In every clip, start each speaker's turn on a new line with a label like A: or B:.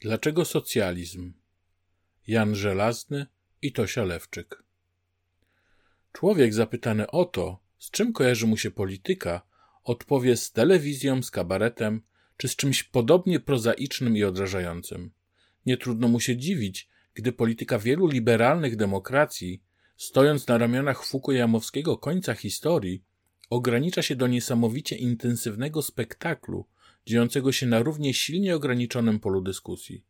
A: Dlaczego socjalizm? Jan Żelazny i Tosia Lewczyk. Człowiek zapytany o to, z czym kojarzy mu się polityka, odpowie z telewizją, z kabaretem, czy z czymś podobnie prozaicznym i odrażającym. Nie trudno mu się dziwić, gdy polityka wielu liberalnych demokracji, stojąc na ramionach Fukuyamowskiego końca historii, ogranicza się do niesamowicie intensywnego spektaklu, dziejącego się na równie silnie ograniczonym polu dyskusji.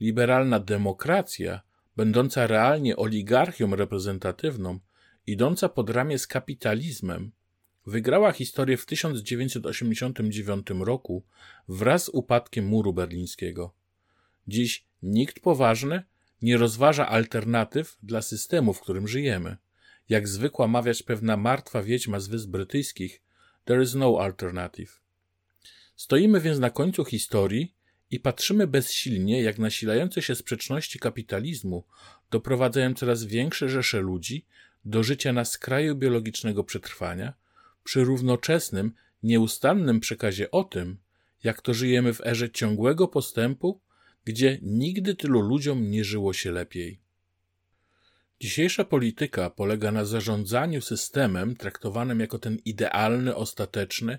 A: Liberalna demokracja, będąca realnie oligarchią reprezentatywną, idąca pod ramię z kapitalizmem, wygrała historię w 1989 roku wraz z upadkiem muru berlińskiego. Dziś nikt poważny nie rozważa alternatyw dla systemu, w którym żyjemy. Jak zwykła mawiać pewna martwa wiedźma z Wysp Brytyjskich, there is no alternative. Stoimy więc na końcu historii i patrzymy bezsilnie, jak nasilające się sprzeczności kapitalizmu doprowadzają coraz większe rzesze ludzi do życia na skraju biologicznego przetrwania, przy równoczesnym, nieustannym przekazie o tym, jak to żyjemy w erze ciągłego postępu, gdzie nigdy tylu ludziom nie żyło się lepiej. Dzisiejsza polityka polega na zarządzaniu systemem traktowanym jako ten idealny, ostateczny,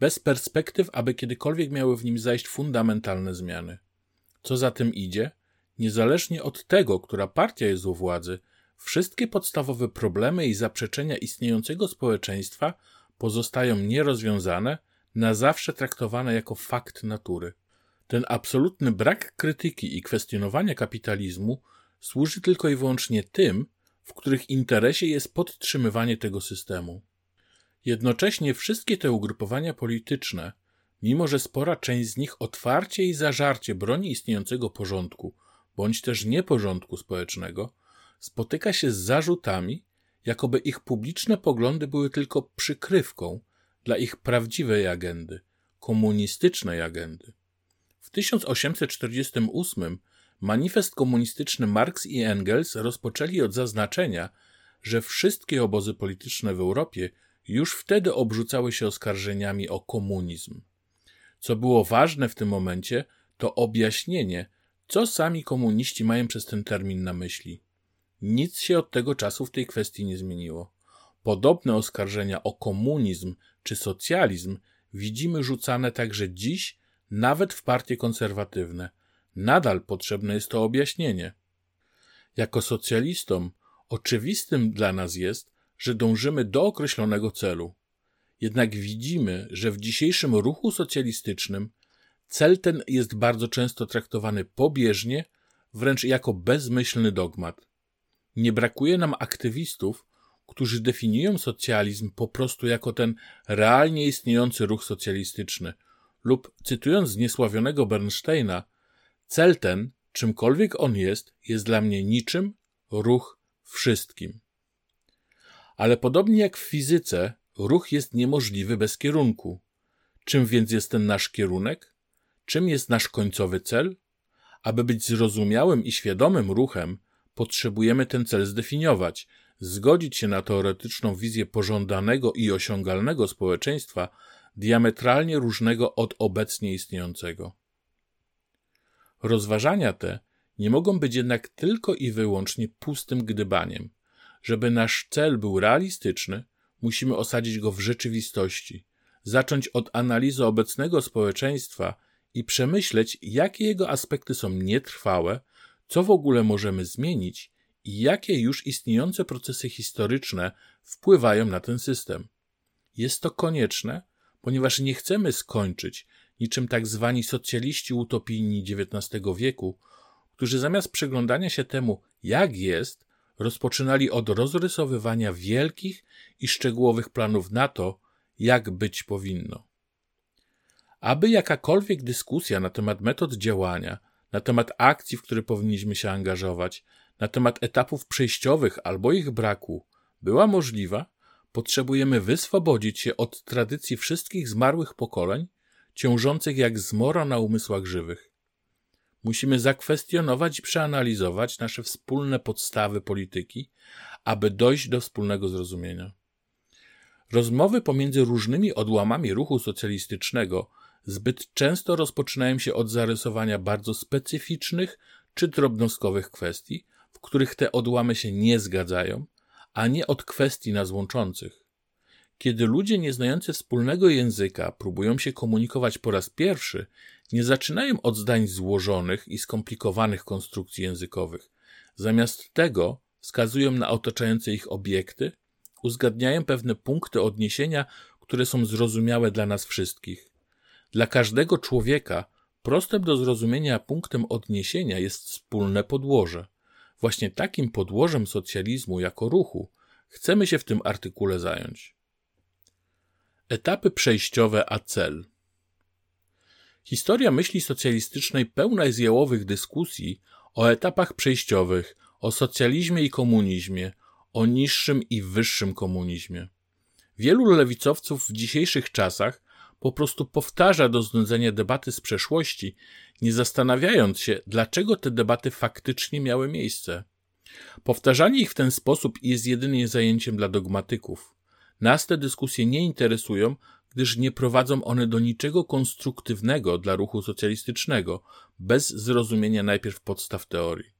A: bez perspektyw, aby kiedykolwiek miały w nim zajść fundamentalne zmiany. Co za tym idzie, niezależnie od tego, która partia jest u władzy, wszystkie podstawowe problemy i zaprzeczenia istniejącego społeczeństwa pozostają nierozwiązane, na zawsze traktowane jako fakt natury. Ten absolutny brak krytyki i kwestionowania kapitalizmu służy tylko i wyłącznie tym, w których interesie jest podtrzymywanie tego systemu. Jednocześnie wszystkie te ugrupowania polityczne, mimo że spora część z nich otwarcie i zażarcie broni istniejącego porządku, bądź też nieporządku społecznego, spotyka się z zarzutami, jakoby ich publiczne poglądy były tylko przykrywką dla ich prawdziwej agendy, komunistycznej agendy. W 1848 manifest komunistyczny Marx i Engels rozpoczęli od zaznaczenia, że wszystkie obozy polityczne w Europie już wtedy obrzucały się oskarżeniami o komunizm. Co było ważne w tym momencie, to objaśnienie, co sami komuniści mają przez ten termin na myśli. Nic się od tego czasu w tej kwestii nie zmieniło. Podobne oskarżenia o komunizm czy socjalizm widzimy rzucane także dziś, nawet w partie konserwatywne. Nadal potrzebne jest to objaśnienie. Jako socjalistom oczywistym dla nas jest, że dążymy do określonego celu. Jednak widzimy, że w dzisiejszym ruchu socjalistycznym cel ten jest bardzo często traktowany pobieżnie, wręcz jako bezmyślny dogmat. Nie brakuje nam aktywistów, którzy definiują socjalizm po prostu jako ten realnie istniejący ruch socjalistyczny, lub cytując zniesławionego Bernsteina, cel ten, czymkolwiek on jest, jest dla mnie niczym, ruch wszystkim. Ale podobnie jak w fizyce, ruch jest niemożliwy bez kierunku. Czym więc jest ten nasz kierunek? Czym jest nasz końcowy cel? Aby być zrozumiałym i świadomym ruchem, potrzebujemy ten cel zdefiniować, zgodzić się na teoretyczną wizję pożądanego i osiągalnego społeczeństwa, diametralnie różnego od obecnie istniejącego. Rozważania te nie mogą być jednak tylko i wyłącznie pustym gdybaniem. Żeby nasz cel był realistyczny, musimy osadzić go w rzeczywistości, zacząć od analizy obecnego społeczeństwa i przemyśleć, jakie jego aspekty są nietrwałe, co w ogóle możemy zmienić i jakie już istniejące procesy historyczne wpływają na ten system. Jest to konieczne, ponieważ nie chcemy skończyć niczym tak zwani socjaliści utopijni XIX wieku, którzy zamiast przyglądania się temu, jak jest, rozpoczynali od rozrysowywania wielkich i szczegółowych planów na to, jak być powinno. Aby jakakolwiek dyskusja na temat metod działania, na temat akcji, w które powinniśmy się angażować, na temat etapów przejściowych albo ich braku była możliwa, potrzebujemy wyswobodzić się od tradycji wszystkich zmarłych pokoleń, ciążących jak zmora na umysłach żywych. Musimy zakwestionować i przeanalizować nasze wspólne podstawy polityki, aby dojść do wspólnego zrozumienia. Rozmowy pomiędzy różnymi odłamami ruchu socjalistycznego zbyt często rozpoczynają się od zarysowania bardzo specyficznych czy drobnostkowych kwestii, w których te odłamy się nie zgadzają, a nie od kwestii nas łączących. Kiedy ludzie nieznający wspólnego języka próbują się komunikować po raz pierwszy, nie zaczynają od zdań złożonych i skomplikowanych konstrukcji językowych. Zamiast tego wskazują na otaczające ich obiekty, uzgadniają pewne punkty odniesienia, które są zrozumiałe dla nas wszystkich. Dla każdego człowieka prostym do zrozumienia punktem odniesienia jest wspólne podłoże. Właśnie takim podłożem socjalizmu jako ruchu chcemy się w tym artykule zająć. Etapy przejściowe a cel. Historia myśli socjalistycznej pełna jest jałowych dyskusji o etapach przejściowych, o socjalizmie i komunizmie, o niższym i wyższym komunizmie. Wielu lewicowców w dzisiejszych czasach po prostu powtarza do znudzenia debaty z przeszłości, nie zastanawiając się, dlaczego te debaty faktycznie miały miejsce. Powtarzanie ich w ten sposób jest jedynie zajęciem dla dogmatyków. Nas te dyskusje nie interesują, gdyż nie prowadzą one do niczego konstruktywnego dla ruchu socjalistycznego, bez zrozumienia najpierw podstaw teorii.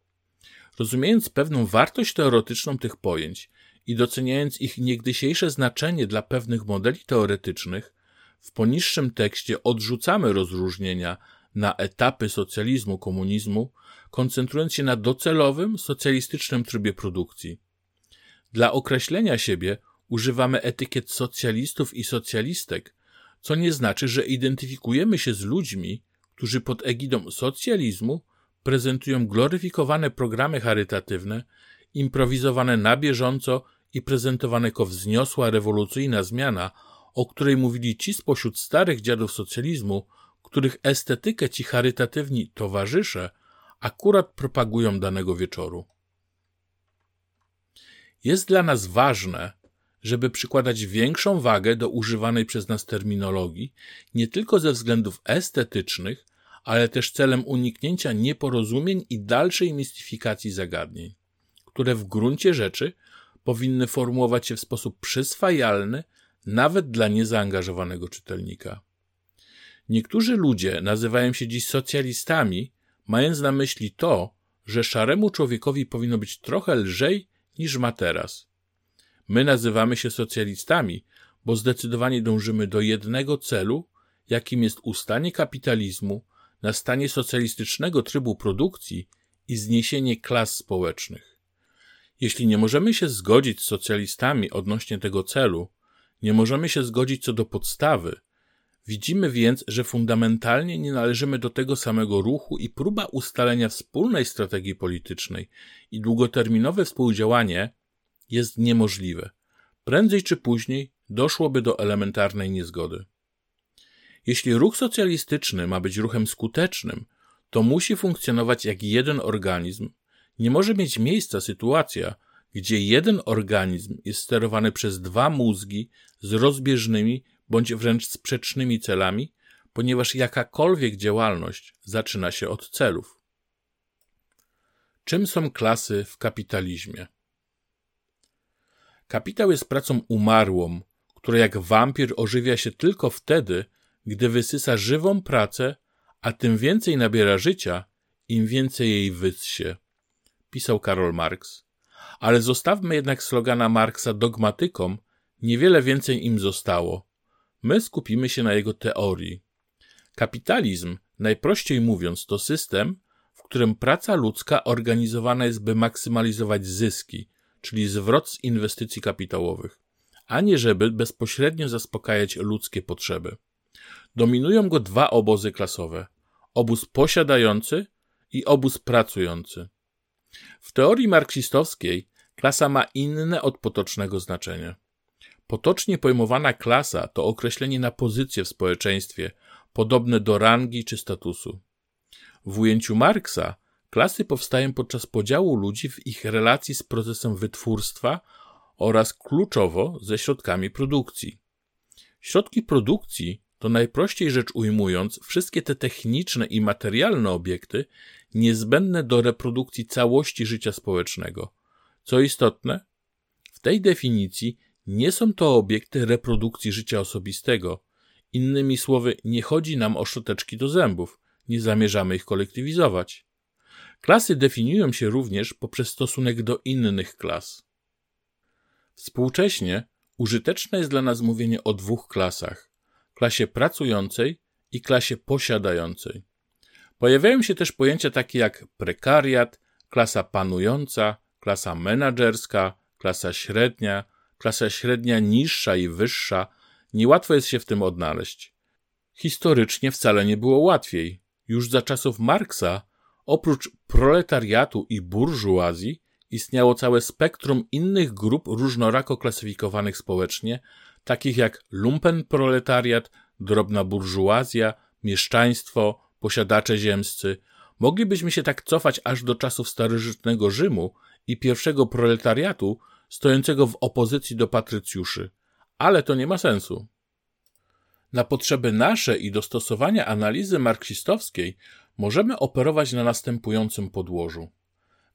A: Rozumiejąc pewną wartość teoretyczną tych pojęć i doceniając ich niegdysiejsze znaczenie dla pewnych modeli teoretycznych, w poniższym tekście odrzucamy rozróżnienia na etapy socjalizmu, komunizmu, koncentrując się na docelowym, socjalistycznym trybie produkcji. Dla określenia siebie używamy etykiet socjalistów i socjalistek, co nie znaczy, że identyfikujemy się z ludźmi, którzy pod egidą socjalizmu prezentują gloryfikowane programy charytatywne, improwizowane na bieżąco i prezentowane jako wzniosła rewolucyjna zmiana, o której mówili ci spośród starych dziadów socjalizmu, których estetykę ci charytatywni towarzysze akurat propagują danego wieczoru. Jest dla nas ważne, żeby przykładać większą wagę do używanej przez nas terminologii, nie tylko ze względów estetycznych, ale też celem uniknięcia nieporozumień i dalszej mistyfikacji zagadnień, które w gruncie rzeczy powinny formułować się w sposób przyswajalny nawet dla niezaangażowanego czytelnika. Niektórzy ludzie nazywają się dziś socjalistami, mając na myśli to, że szaremu człowiekowi powinno być trochę lżej niż ma teraz. My nazywamy się socjalistami, bo zdecydowanie dążymy do jednego celu, jakim jest ustanie kapitalizmu, nastanie socjalistycznego trybu produkcji i zniesienie klas społecznych. Jeśli nie możemy się zgodzić z socjalistami odnośnie tego celu, nie możemy się zgodzić co do podstawy, widzimy więc, że fundamentalnie nie należymy do tego samego ruchu i próba ustalenia wspólnej strategii politycznej i długoterminowe współdziałanie jest niemożliwe. Prędzej czy później doszłoby do elementarnej niezgody. Jeśli ruch socjalistyczny ma być ruchem skutecznym, to musi funkcjonować jak jeden organizm. Nie może mieć miejsca sytuacja, gdzie jeden organizm jest sterowany przez dwa mózgi z rozbieżnymi bądź wręcz sprzecznymi celami, ponieważ jakakolwiek działalność zaczyna się od celów. Czym są klasy w kapitalizmie? Kapitał jest pracą umarłą, która jak wampir ożywia się tylko wtedy, gdy wysysa żywą pracę, a tym więcej nabiera życia, im więcej jej wyssie. Pisał Karol Marx. Ale zostawmy jednak slogana Marksa dogmatykom, niewiele więcej im zostało. My skupimy się na jego teorii. Kapitalizm, najprościej mówiąc, to system, w którym praca ludzka organizowana jest, by maksymalizować zyski, czyli zwrot z inwestycji kapitałowych, a nie żeby bezpośrednio zaspokajać ludzkie potrzeby. Dominują go dwa obozy klasowe: obóz posiadający i obóz pracujący. W teorii marksistowskiej klasa ma inne od potocznego znaczenie. Potocznie pojmowana klasa to określenie na pozycję w społeczeństwie, podobne do rangi czy statusu. W ujęciu Marksa klasy powstają podczas podziału ludzi w ich relacji z procesem wytwórstwa oraz kluczowo ze środkami produkcji. Środki produkcji to najprościej rzecz ujmując wszystkie te techniczne i materialne obiekty niezbędne do reprodukcji całości życia społecznego. Co istotne, w tej definicji nie są to obiekty reprodukcji życia osobistego Innymi słowy, nie chodzi nam o szczoteczki do zębów, nie zamierzamy ich kolektywizować. Klasy definiują się również poprzez stosunek do innych klas. Współcześnie użyteczne jest dla nas mówienie o dwóch klasach: klasie pracującej i klasie posiadającej. Pojawiają się też pojęcia takie jak prekariat, klasa panująca, klasa menedżerska, klasa średnia, klasa średnia niższa i wyższa. Niełatwo jest się w tym odnaleźć. Historycznie wcale nie było łatwiej. Już za czasów Marksa, oprócz proletariatu i burżuazji, istniało całe spektrum innych grup różnorako klasyfikowanych społecznie, takich jak lumpenproletariat, drobna burżuazja, mieszczaństwo, posiadacze ziemscy. Moglibyśmy się tak cofać aż do czasów starożytnego Rzymu i pierwszego proletariatu, stojącego w opozycji do patrycjuszy. Ale to nie ma sensu. Na potrzeby nasze i dostosowania analizy marksistowskiej możemy operować na następującym podłożu.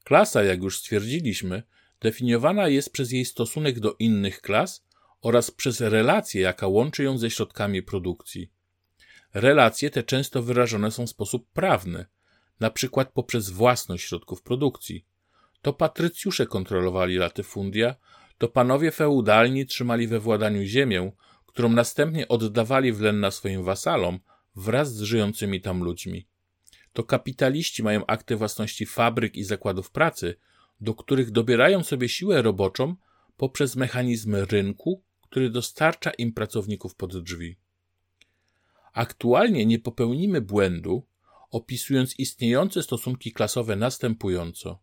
A: Klasa, jak już stwierdziliśmy, definiowana jest przez jej stosunek do innych klas oraz przez relację, jaka łączy ją ze środkami produkcji. Relacje te często wyrażone są w sposób prawny, na przykład poprzez własność środków produkcji. To patrycjusze kontrolowali latyfundia, to panowie feudalni trzymali we władaniu ziemię, którą następnie oddawali w len swoim wasalom wraz z żyjącymi tam ludźmi. To kapitaliści mają akty własności fabryk i zakładów pracy, do których dobierają sobie siłę roboczą poprzez mechanizmy rynku, który dostarcza im pracowników pod drzwi. Aktualnie nie popełnimy błędu, opisując istniejące stosunki klasowe następująco.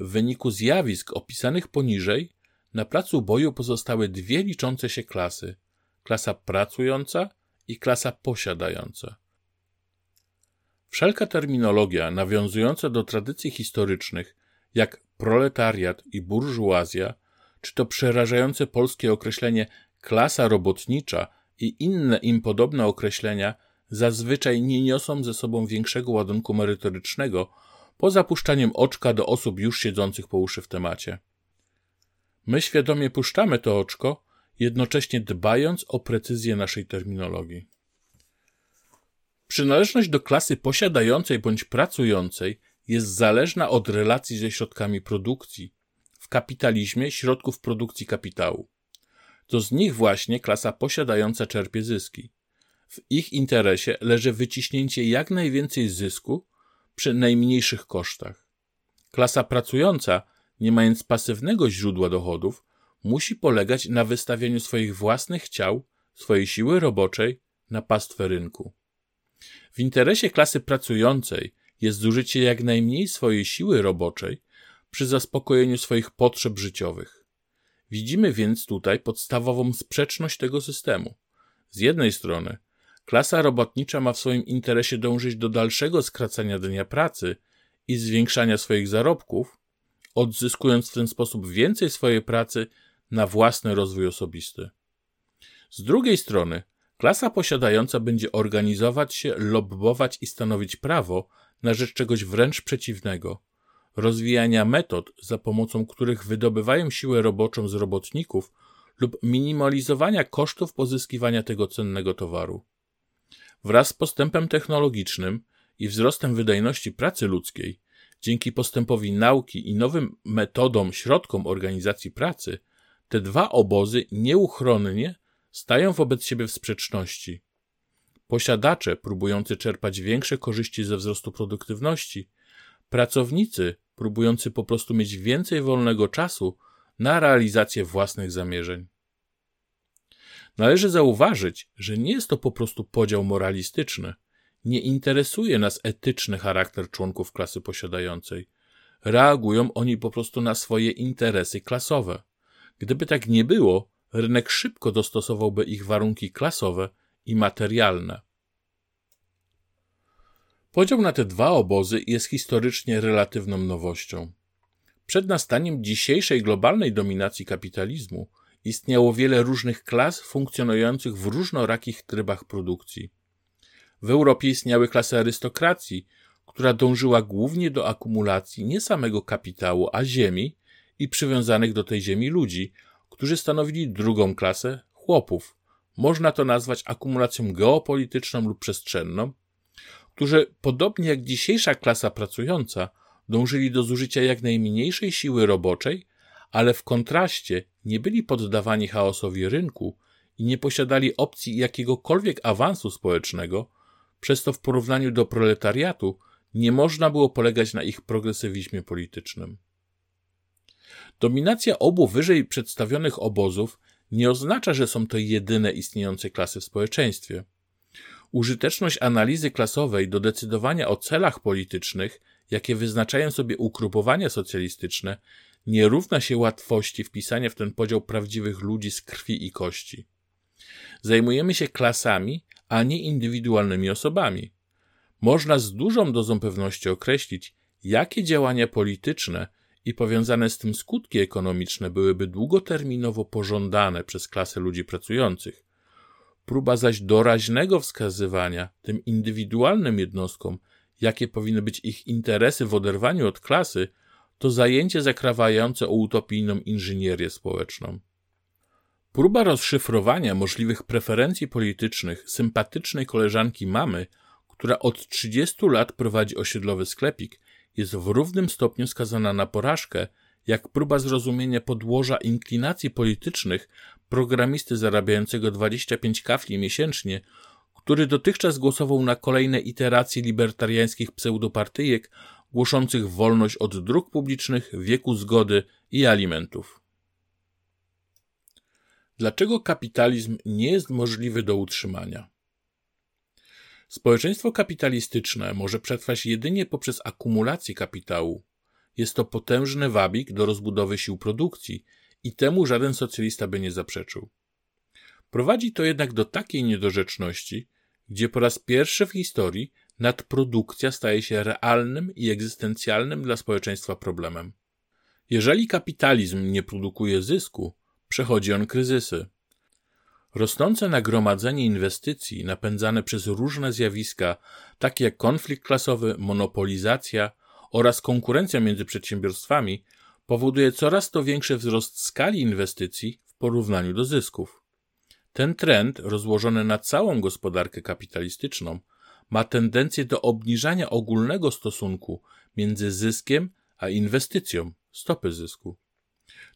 A: W wyniku zjawisk opisanych poniżej, na placu boju pozostały dwie liczące się klasy: klasa pracująca i klasa posiadająca. Wszelka terminologia nawiązująca do tradycji historycznych, jak proletariat i burżuazja, czy to przerażające polskie określenie klasa robotnicza i inne im podobne określenia, zazwyczaj nie niosą ze sobą większego ładunku merytorycznego, poza puszczaniem oczka do osób już siedzących po uszy w temacie. My świadomie puszczamy to oczko, jednocześnie dbając o precyzję naszej terminologii. Przynależność do klasy posiadającej bądź pracującej jest zależna od relacji ze środkami produkcji, w kapitalizmie środków produkcji kapitału. To z nich właśnie klasa posiadająca czerpie zyski. W ich interesie leży wyciśnięcie jak najwięcej zysku przy najmniejszych kosztach. Klasa pracująca, nie mając pasywnego źródła dochodów, musi polegać na wystawianiu swoich własnych ciał, swojej siły roboczej na pastwę rynku. W interesie klasy pracującej jest zużycie jak najmniej swojej siły roboczej przy zaspokojeniu swoich potrzeb życiowych. Widzimy więc tutaj podstawową sprzeczność tego systemu. Z jednej strony, klasa robotnicza ma w swoim interesie dążyć do dalszego skracania dnia pracy i zwiększania swoich zarobków, odzyskując w ten sposób więcej swojej pracy na własny rozwój osobisty. Z drugiej strony, Klasa posiadająca będzie organizować się, lobbować i stanowić prawo na rzecz czegoś wręcz przeciwnego rozwijania metod, za pomocą których wydobywają siłę roboczą z robotników lub minimalizowania kosztów pozyskiwania tego cennego towaru. Wraz z postępem technologicznym i wzrostem wydajności pracy ludzkiej, dzięki postępowi nauki i nowym metodom, środkom organizacji pracy, te dwa obozy nieuchronnie stają wobec siebie w sprzeczności. Posiadacze próbujący czerpać większe korzyści ze wzrostu produktywności, pracownicy próbujący po prostu mieć więcej wolnego czasu na realizację własnych zamierzeń. Należy zauważyć, że nie jest to po prostu podział moralistyczny. Nie interesuje nas etyczny charakter członków klasy posiadającej. Reagują oni po prostu na swoje interesy klasowe. Gdyby tak nie było, rynek szybko dostosowałby ich warunki klasowe i materialne. Podział na te dwa obozy jest historycznie relatywną nowością. Przed nastaniem dzisiejszej globalnej dominacji kapitalizmu istniało wiele różnych klas funkcjonujących w różnorakich trybach produkcji. W Europie istniały klasy arystokracji, która dążyła głównie do akumulacji nie samego kapitału, a ziemi i przywiązanych do tej ziemi ludzi, którzy stanowili drugą klasę chłopów, można to nazwać akumulacją geopolityczną lub przestrzenną, którzy, podobnie jak dzisiejsza klasa pracująca, dążyli do zużycia jak najmniejszej siły roboczej, ale w kontraście nie byli poddawani chaosowi rynku i nie posiadali opcji jakiegokolwiek awansu społecznego, przez to w porównaniu do proletariatu nie można było polegać na ich progresywizmie politycznym. Dominacja obu wyżej przedstawionych obozów nie oznacza, że są to jedyne istniejące klasy w społeczeństwie. Użyteczność analizy klasowej do decydowania o celach politycznych, jakie wyznaczają sobie ugrupowania socjalistyczne, nie równa się łatwości wpisania w ten podział prawdziwych ludzi z krwi i kości. Zajmujemy się klasami, a nie indywidualnymi osobami. Można z dużą dozą pewności określić, jakie działania polityczne i powiązane z tym skutki ekonomiczne byłyby długoterminowo pożądane przez klasę ludzi pracujących. Próba zaś doraźnego wskazywania tym indywidualnym jednostkom, jakie powinny być ich interesy w oderwaniu od klasy, to zajęcie zakrawające o utopijną inżynierię społeczną. Próba rozszyfrowania możliwych preferencji politycznych sympatycznej koleżanki mamy, która od 30 lat prowadzi osiedlowy sklepik, jest w równym stopniu skazana na porażkę, jak próba zrozumienia podłoża inklinacji politycznych programisty zarabiającego 25 kafli miesięcznie, który dotychczas głosował na kolejne iteracje libertariańskich pseudopartyjek głoszących wolność od dróg publicznych, wieku zgody i alimentów. Dlaczego kapitalizm nie jest możliwy do utrzymania? Społeczeństwo kapitalistyczne może przetrwać jedynie poprzez akumulację kapitału. Jest to potężny wabik do rozbudowy sił produkcji i temu żaden socjalista by nie zaprzeczył. Prowadzi to jednak do takiej niedorzeczności, gdzie po raz pierwszy w historii nadprodukcja staje się realnym i egzystencjalnym dla społeczeństwa problemem. Jeżeli kapitalizm nie produkuje zysku, przechodzi on kryzysy. Rosnące nagromadzenie inwestycji napędzane przez różne zjawiska, takie jak konflikt klasowy, monopolizacja oraz konkurencja między przedsiębiorstwami, powoduje coraz to większy wzrost skali inwestycji w porównaniu do zysków. Ten trend, rozłożony na całą gospodarkę kapitalistyczną, ma tendencję do obniżania ogólnego stosunku między zyskiem a inwestycją, stopy zysku.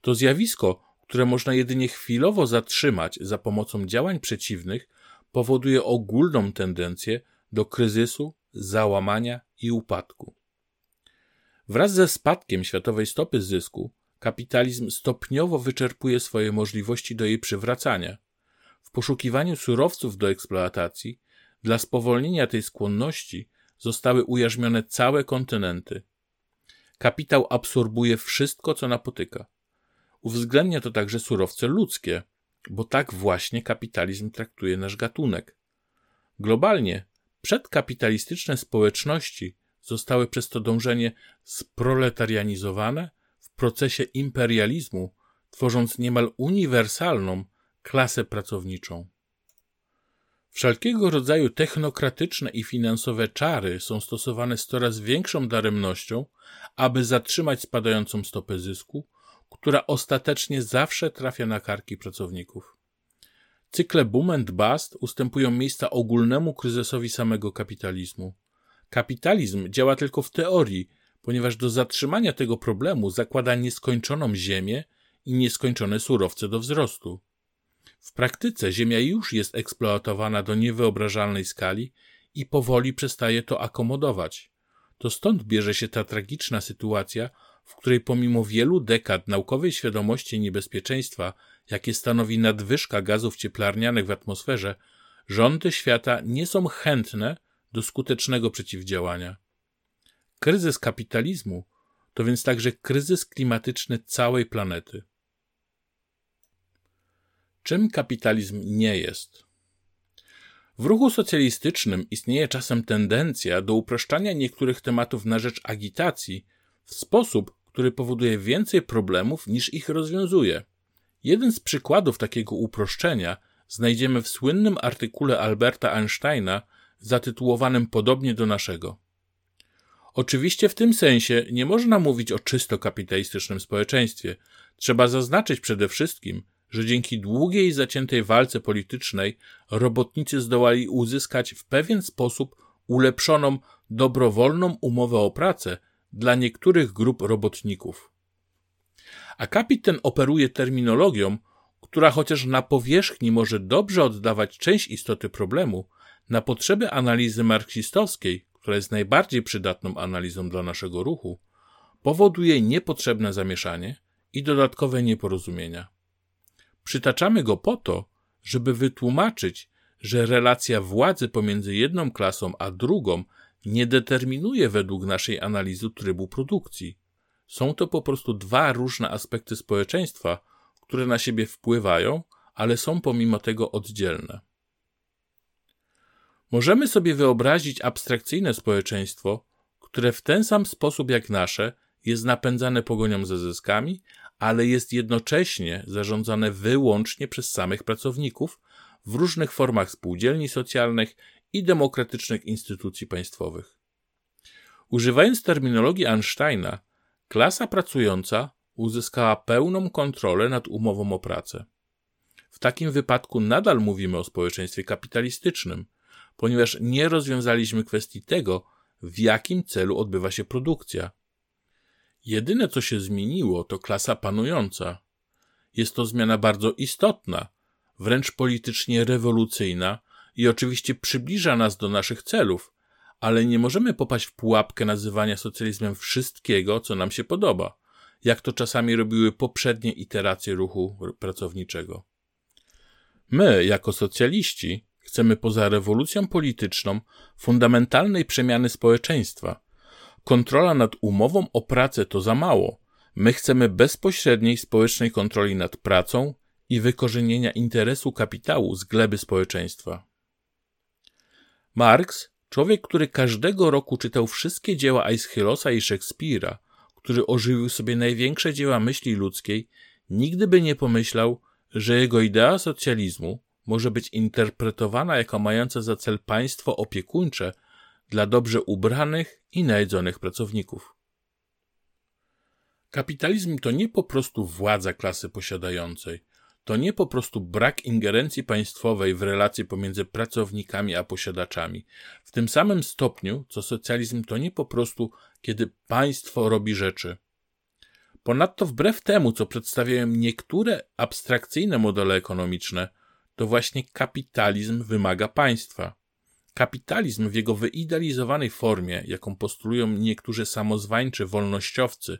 A: To zjawisko które można jedynie chwilowo zatrzymać za pomocą działań przeciwnych, powoduje ogólną tendencję do kryzysu, załamania i upadku. Wraz ze spadkiem światowej stopy zysku, kapitalizm stopniowo wyczerpuje swoje możliwości do jej przywracania. W poszukiwaniu surowców do eksploatacji, dla spowolnienia tej skłonności zostały ujarzmione całe kontynenty. Kapitał absorbuje wszystko, co napotyka Uwzględnia to także surowce ludzkie, bo tak właśnie kapitalizm traktuje nasz gatunek. Globalnie przedkapitalistyczne społeczności zostały przez to dążenie sproletarianizowane w procesie imperializmu, tworząc niemal uniwersalną klasę pracowniczą. Wszelkiego rodzaju technokratyczne i finansowe czary są stosowane z coraz większą daremnością, aby zatrzymać spadającą stopę zysku która ostatecznie zawsze trafia na karki pracowników. Cykle boom and bust ustępują miejsca ogólnemu kryzysowi samego kapitalizmu. Kapitalizm działa tylko w teorii, ponieważ do zatrzymania tego problemu zakłada nieskończoną ziemię i nieskończone surowce do wzrostu. W praktyce ziemia już jest eksploatowana do niewyobrażalnej skali i powoli przestaje to akomodować. To stąd bierze się ta tragiczna sytuacja, w której pomimo wielu dekad naukowej świadomości niebezpieczeństwa, jakie stanowi nadwyżka gazów cieplarnianych w atmosferze, rządy świata nie są chętne do skutecznego przeciwdziałania. Kryzys kapitalizmu to więc także kryzys klimatyczny całej planety. Czym kapitalizm nie jest? W ruchu socjalistycznym istnieje czasem tendencja do upraszczania niektórych tematów na rzecz agitacji w sposób, który powoduje więcej problemów niż ich rozwiązuje. Jeden z przykładów takiego uproszczenia znajdziemy w słynnym artykule Alberta Einsteina zatytułowanym podobnie do naszego. Oczywiście w tym sensie nie można mówić o czysto kapitalistycznym społeczeństwie. Trzeba zaznaczyć przede wszystkim, że dzięki długiej i zaciętej walce politycznej robotnicy zdołali uzyskać w pewien sposób ulepszoną dobrowolną umowę o pracę dla niektórych grup robotników. Akapit ten operuje terminologią, która chociaż na powierzchni może dobrze oddawać część istoty problemu, na potrzeby analizy marksistowskiej, która jest najbardziej przydatną analizą dla naszego ruchu, powoduje niepotrzebne zamieszanie i dodatkowe nieporozumienia. Przytaczamy go po to, żeby wytłumaczyć, że relacja władzy pomiędzy jedną klasą a drugą nie determinuje według naszej analizy trybu produkcji. Są to po prostu dwa różne aspekty społeczeństwa, które na siebie wpływają, ale są pomimo tego oddzielne. Możemy sobie wyobrazić abstrakcyjne społeczeństwo, które w ten sam sposób jak nasze jest napędzane pogonią za zyskami, ale jest jednocześnie zarządzane wyłącznie przez samych pracowników w różnych formach spółdzielni socjalnych i demokratycznych instytucji państwowych. Używając terminologii Einsteina, klasa pracująca uzyskała pełną kontrolę nad umową o pracę. W takim wypadku nadal mówimy o społeczeństwie kapitalistycznym, ponieważ nie rozwiązaliśmy kwestii tego, w jakim celu odbywa się produkcja. Jedyne, co się zmieniło, to klasa panująca. Jest to zmiana bardzo istotna, wręcz politycznie rewolucyjna i oczywiście przybliża nas do naszych celów, ale nie możemy popaść w pułapkę nazywania socjalizmem wszystkiego, co nam się podoba, jak to czasami robiły poprzednie iteracje ruchu pracowniczego. My, jako socjaliści, chcemy poza rewolucją polityczną fundamentalnej przemiany społeczeństwa. Kontrola nad umową o pracę to za mało. My chcemy bezpośredniej społecznej kontroli nad pracą i wykorzenienia interesu kapitału z gleby społeczeństwa. Marx, człowiek, który każdego roku czytał wszystkie dzieła Aeschylosa i Szekspira, który ożywił sobie największe dzieła myśli ludzkiej, nigdy by nie pomyślał, że jego idea socjalizmu może być interpretowana jako mająca za cel państwo opiekuńcze dla dobrze ubranych i najedzonych pracowników. Kapitalizm to nie po prostu władza klasy posiadającej, to nie po prostu brak ingerencji państwowej w relacje pomiędzy pracownikami a posiadaczami. W tym samym stopniu, co socjalizm to nie po prostu, kiedy państwo robi rzeczy. Ponadto, wbrew temu, co przedstawiają niektóre abstrakcyjne modele ekonomiczne, to właśnie kapitalizm wymaga państwa. Kapitalizm w jego wyidealizowanej formie, jaką postulują niektórzy samozwańczy wolnościowcy,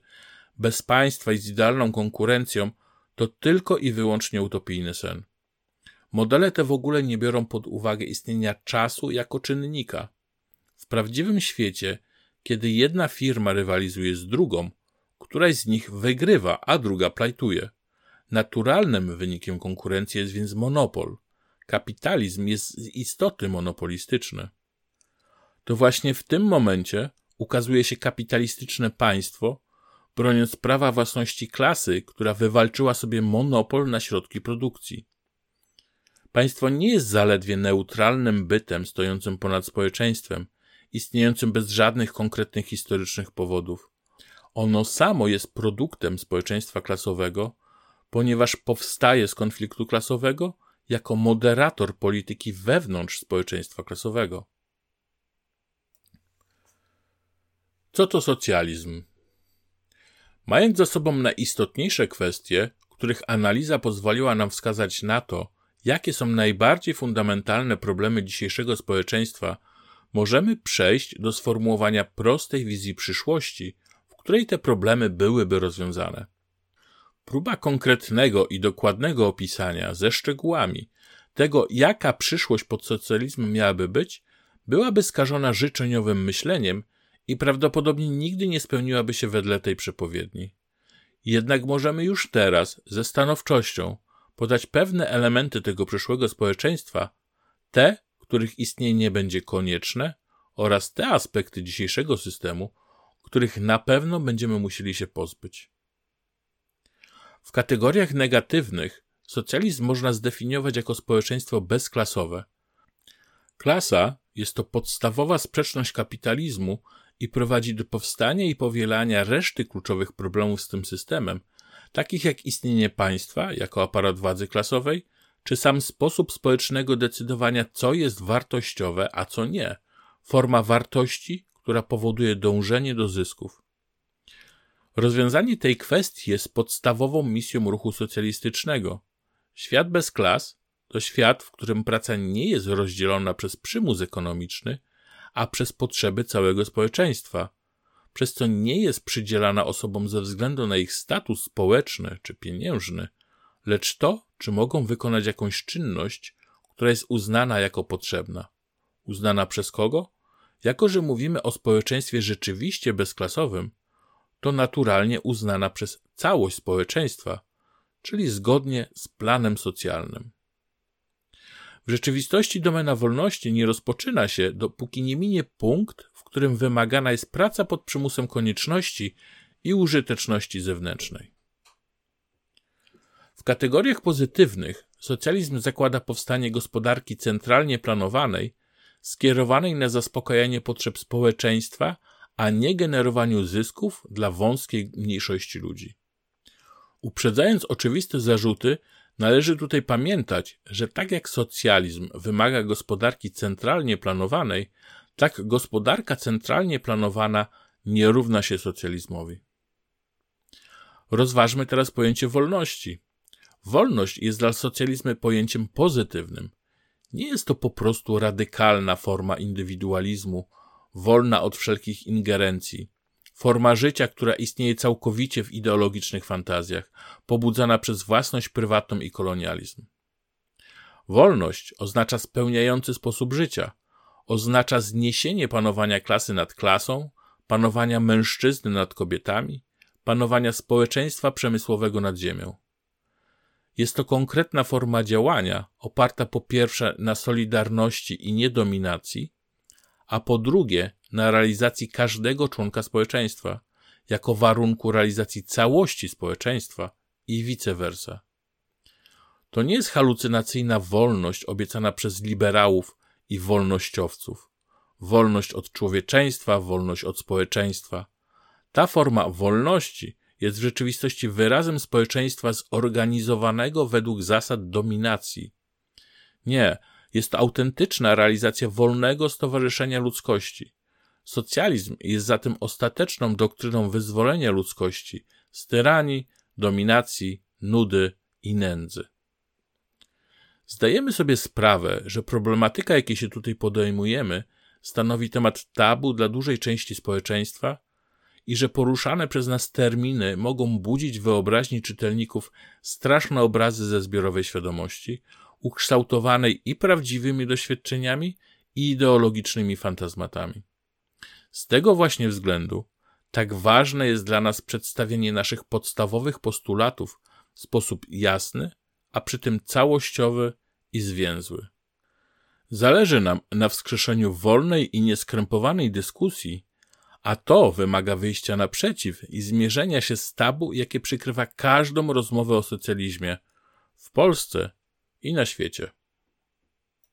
A: bez państwa i z idealną konkurencją, to tylko i wyłącznie utopijny sen. Modele te w ogóle nie biorą pod uwagę istnienia czasu jako czynnika. W prawdziwym świecie, kiedy jedna firma rywalizuje z drugą, któraś z nich wygrywa, a druga plajtuje. Naturalnym wynikiem konkurencji jest więc monopol. Kapitalizm jest z istoty monopolistyczny. To właśnie w tym momencie ukazuje się kapitalistyczne państwo, broniąc prawa własności klasy, która wywalczyła sobie monopol na środki produkcji. Państwo nie jest zaledwie neutralnym bytem stojącym ponad społeczeństwem, istniejącym bez żadnych konkretnych historycznych powodów. Ono samo jest produktem społeczeństwa klasowego, ponieważ powstaje z konfliktu klasowego jako moderator polityki wewnątrz społeczeństwa klasowego. Co to socjalizm? Mając za sobą najistotniejsze kwestie, których analiza pozwoliła nam wskazać na to, jakie są najbardziej fundamentalne problemy dzisiejszego społeczeństwa, możemy przejść do sformułowania prostej wizji przyszłości, w której te problemy byłyby rozwiązane. Próba konkretnego i dokładnego opisania ze szczegółami tego, jaka przyszłość pod socjalizmem miałaby być, byłaby skażona życzeniowym myśleniem i prawdopodobnie nigdy nie spełniłaby się wedle tej przepowiedni. Jednak możemy już teraz ze stanowczością podać pewne elementy tego przyszłego społeczeństwa, te, których istnienie będzie konieczne, oraz te aspekty dzisiejszego systemu, których na pewno będziemy musieli się pozbyć. W kategoriach negatywnych socjalizm można zdefiniować jako społeczeństwo bezklasowe. Klasa jest to podstawowa sprzeczność kapitalizmu i prowadzi do powstania i powielania reszty kluczowych problemów z tym systemem, takich jak istnienie państwa jako aparat władzy klasowej, czy sam sposób społecznego decydowania, co jest wartościowe, a co nie, forma wartości, która powoduje dążenie do zysków. Rozwiązanie tej kwestii jest podstawową misją ruchu socjalistycznego. Świat bez klas to świat, w którym praca nie jest rozdzielona przez przymus ekonomiczny, a przez potrzeby całego społeczeństwa, przez co nie jest przydzielana osobom ze względu na ich status społeczny czy pieniężny, lecz to, czy mogą wykonać jakąś czynność, która jest uznana jako potrzebna. Uznana przez kogo? Jako, że mówimy o społeczeństwie rzeczywiście bezklasowym, to naturalnie uznana przez całość społeczeństwa, czyli zgodnie z planem socjalnym. W rzeczywistości domena wolności nie rozpoczyna się, dopóki nie minie punkt, w którym wymagana jest praca pod przymusem konieczności i użyteczności zewnętrznej. W kategoriach pozytywnych socjalizm zakłada powstanie gospodarki centralnie planowanej, skierowanej na zaspokajanie potrzeb społeczeństwa, a nie generowaniu zysków dla wąskiej mniejszości ludzi. Uprzedzając oczywiste zarzuty, należy tutaj pamiętać, że tak jak socjalizm wymaga gospodarki centralnie planowanej, tak gospodarka centralnie planowana nie równa się socjalizmowi. Rozważmy teraz pojęcie wolności. Wolność jest dla socjalizmu pojęciem pozytywnym. Nie jest to po prostu radykalna forma indywidualizmu, wolna od wszelkich ingerencji. Forma życia, która istnieje całkowicie w ideologicznych fantazjach, pobudzana przez własność prywatną i kolonializm. Wolność oznacza spełniający sposób życia, oznacza zniesienie panowania klasy nad klasą, panowania mężczyzny nad kobietami, panowania społeczeństwa przemysłowego nad ziemią. Jest to konkretna forma działania oparta po pierwsze na solidarności i niedominacji, a po drugie na realizacji każdego członka społeczeństwa, jako warunku realizacji całości społeczeństwa i vice versa. To nie jest halucynacyjna wolność obiecana przez liberałów i wolnościowców. Wolność od człowieczeństwa, wolność od społeczeństwa. Ta forma wolności jest w rzeczywistości wyrazem społeczeństwa zorganizowanego według zasad dominacji. Nie, jest to autentyczna realizacja wolnego stowarzyszenia ludzkości. Socjalizm jest zatem ostateczną doktryną wyzwolenia ludzkości z tyranii, dominacji, nudy i nędzy. Zdajemy sobie sprawę, że problematyka, jakiej się tutaj podejmujemy, stanowi temat tabu dla dużej części społeczeństwa i że poruszane przez nas terminy mogą budzić wyobraźni czytelników straszne obrazy ze zbiorowej świadomości, ukształtowanej i prawdziwymi doświadczeniami, i ideologicznymi fantazmatami. Z tego właśnie względu tak ważne jest dla nas przedstawienie naszych podstawowych postulatów w sposób jasny, a przy tym całościowy i zwięzły. Zależy nam na wskrzeszeniu wolnej i nieskrępowanej dyskusji, a to wymaga wyjścia naprzeciw i zmierzenia się z tabu, jakie przykrywa każdą rozmowę o socjalizmie w Polsce i na świecie.